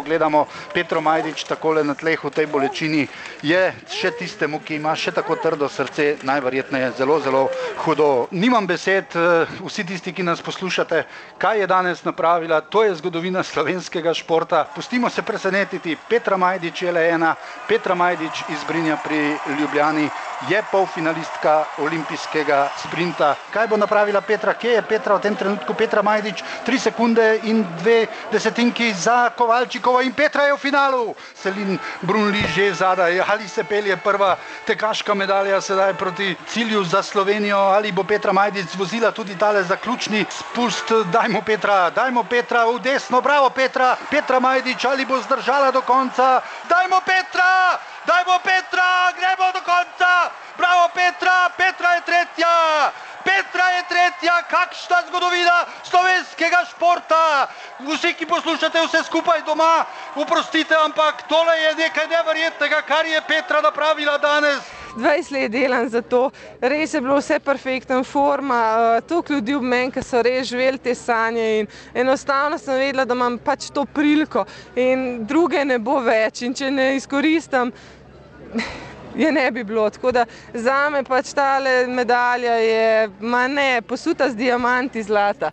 ko gledamo Petro Majdič takole na tleh v tej bolečini, je še tistemu, ki ima še tako trdo srce, najverjetneje zelo, zelo hudo. Nimam besed, eh, vsi tisti, ki nas poslušate, kaj je danes napravila, to je zgodovina slovenskega športa. Pustimo se presenetiti, Petra Majdič je le ena, Petra Majdič iz Brinja pri Ljubljani je polfinalistka olimpijskega sprinta. Kaj bo napravila Petra? Kje je Petra v tem trenutku? Petra Majdič, tri sekunde in dve desetinki za Kovalčikovo in Petra je v finalu. Selin Brunli že zadaj, ali se pelje prva tekaška medalja sedaj proti cilju za Slovenijo, ali bo Petra Majdič vozila tudi tale zaključni spust. Dajmo Petra, dajmo Petra v desno, bravo Petra, Petra Majdič, ali bo zdržala do konca. Dajmo Petra! Dajmo Petra, gremo do konca! Bravo Petra, Petra je tretja! Petra je tretja, kakšna zgodovina slovenskega športa! Vsi, ki poslušate vse skupaj doma, oprostite, ampak tole je nekaj neverjetnega, kar je Petra napravila danes. 20 let delam za to, res je bilo vse perfektna forma, uh, toliko ljudi ob meni, ki so res živeli te sanje in enostavno sem vedela, da imam pač to priliko in druge ne bo več in če ne izkoristim, je ne bi bilo. Tako da za me pač ta medalja je, ma ne, posuta z diamanti zlata.